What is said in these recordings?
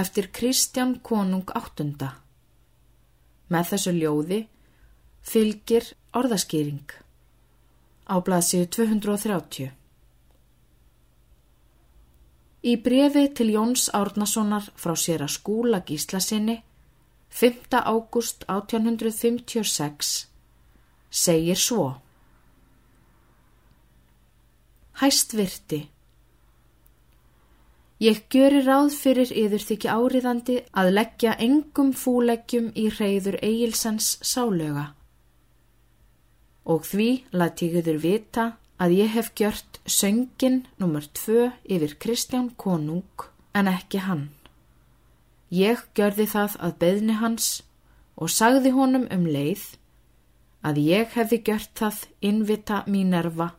eftir Kristján Konung áttunda. Með þessu ljóði fylgir orðaskýring á blaðsíu 230. Í brefi til Jóns Árnasonar frá sér að skúla gíslasinni 5. ágúst 1856 segir svo Hæst virti Ég gjöri ráð fyrir yður þykki áriðandi að leggja engum fúleggjum í reyður eigilsens sálöga. Og því læti ég yður vita að ég hef gjört söngin nummer tvö yfir Kristján Konung en ekki hann. Ég gjörði það að beðni hans og sagði honum um leið að ég hefði gjört það innvita mínerva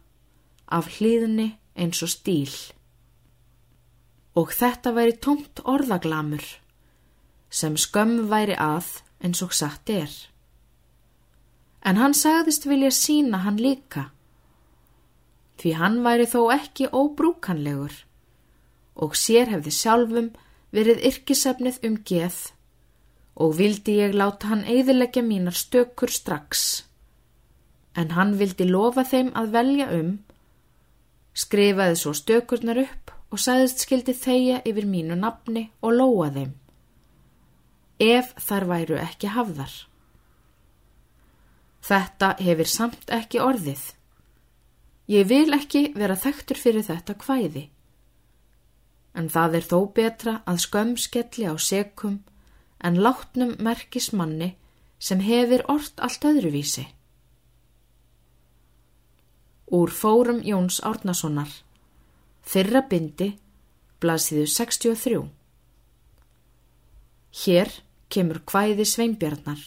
af hlýðni eins og stíl og þetta væri tómt orðaglamur sem skömm væri að eins og satt er. En hann sagðist vilja sína hann líka, því hann væri þó ekki óbrúkanlegur og sér hefði sjálfum verið yrkisefnið um geð og vildi ég láta hann eiðilegja mínar stökur strax. En hann vildi lofa þeim að velja um, skrifaði svo stökurnar upp og sagðist skildi þeia yfir mínu nafni og lóa þeim, ef þar væru ekki hafðar. Þetta hefur samt ekki orðið. Ég vil ekki vera þekktur fyrir þetta hvæði, en það er þó betra að skömmskelli á sekum en látnum merkismanni sem hefur orrt allt öðruvísi. Úr fórum Jóns Árnasonar Fyrra bindi, blasiðu 63. Hér kemur hvæði sveinbjarnar.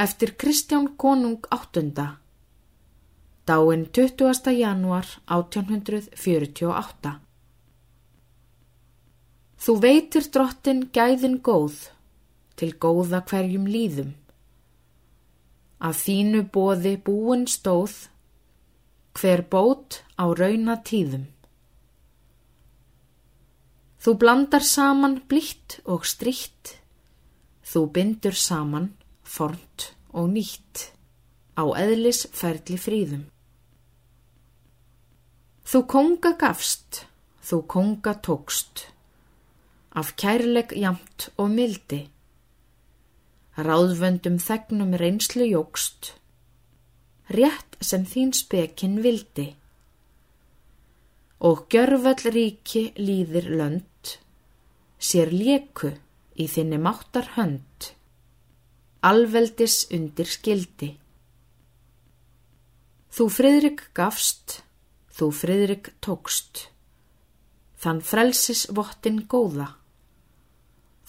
Eftir Kristján Konung áttunda, dáin 20. januar 1848. Þú veitir drottin gæðin góð, til góða hverjum líðum. Af þínu bóði búin stóð, hver bót á rauna tíðum. Þú blandar saman blítt og strítt, þú bindur saman fornt og nýtt á eðlis ferli fríðum. Þú konga gafst, þú konga tókst, af kærleg jamt og mildi, ráðvöndum þegnum reynslu jógst, rétt sem þín spekinn vildi. Og gjörvall ríki líðir lönd, sér lieku í þinni máttar hönd, alveldis undir skildi. Þú friðrik gafst, þú friðrik tókst, þann frelsis vottin góða.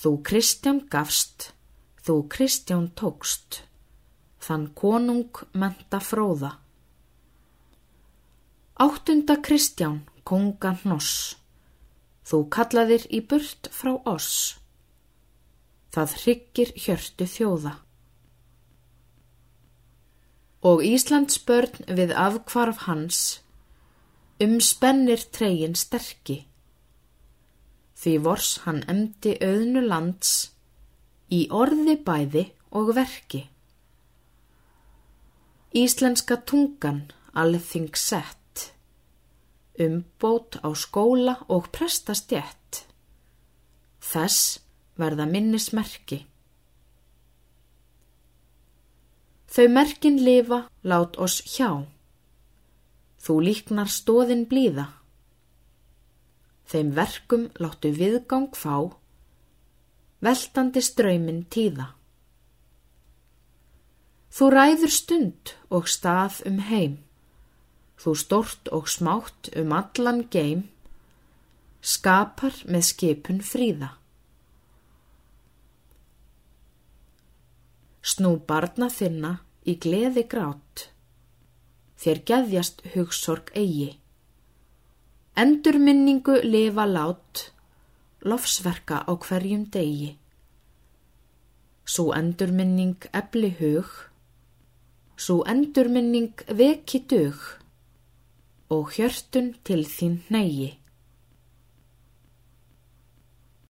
Þú Kristján gafst, þú Kristján tókst þann konung menta fróða. Áttunda Kristján, konga hnoss, þú kallaðir í burt frá oss, það hryggir hjörtu þjóða. Og Íslands börn við afkvarf hans, um spennir tregin sterki, því vors hann emdi auðnu lands í orði bæði og verki. Íslenska tungan alþing sett, umbót á skóla og prestastjett, þess verða minnismerki. Þau merkin lifa, lát oss hjá, þú líknar stóðin blíða, þeim verkum láttu viðgang fá, veltandi ströymin tíða. Þú ræður stund og stað um heim, þú stort og smátt um allan geim, skapar með skipun fríða. Snú barna þinna í gleði grát, þér geðjast hugsorg eigi. Endur minningu lifa lát, lofsverka á hverjum degi. Svo endur minning ebli hug, svo endurminning veki dög og hjörtun til þín neyji.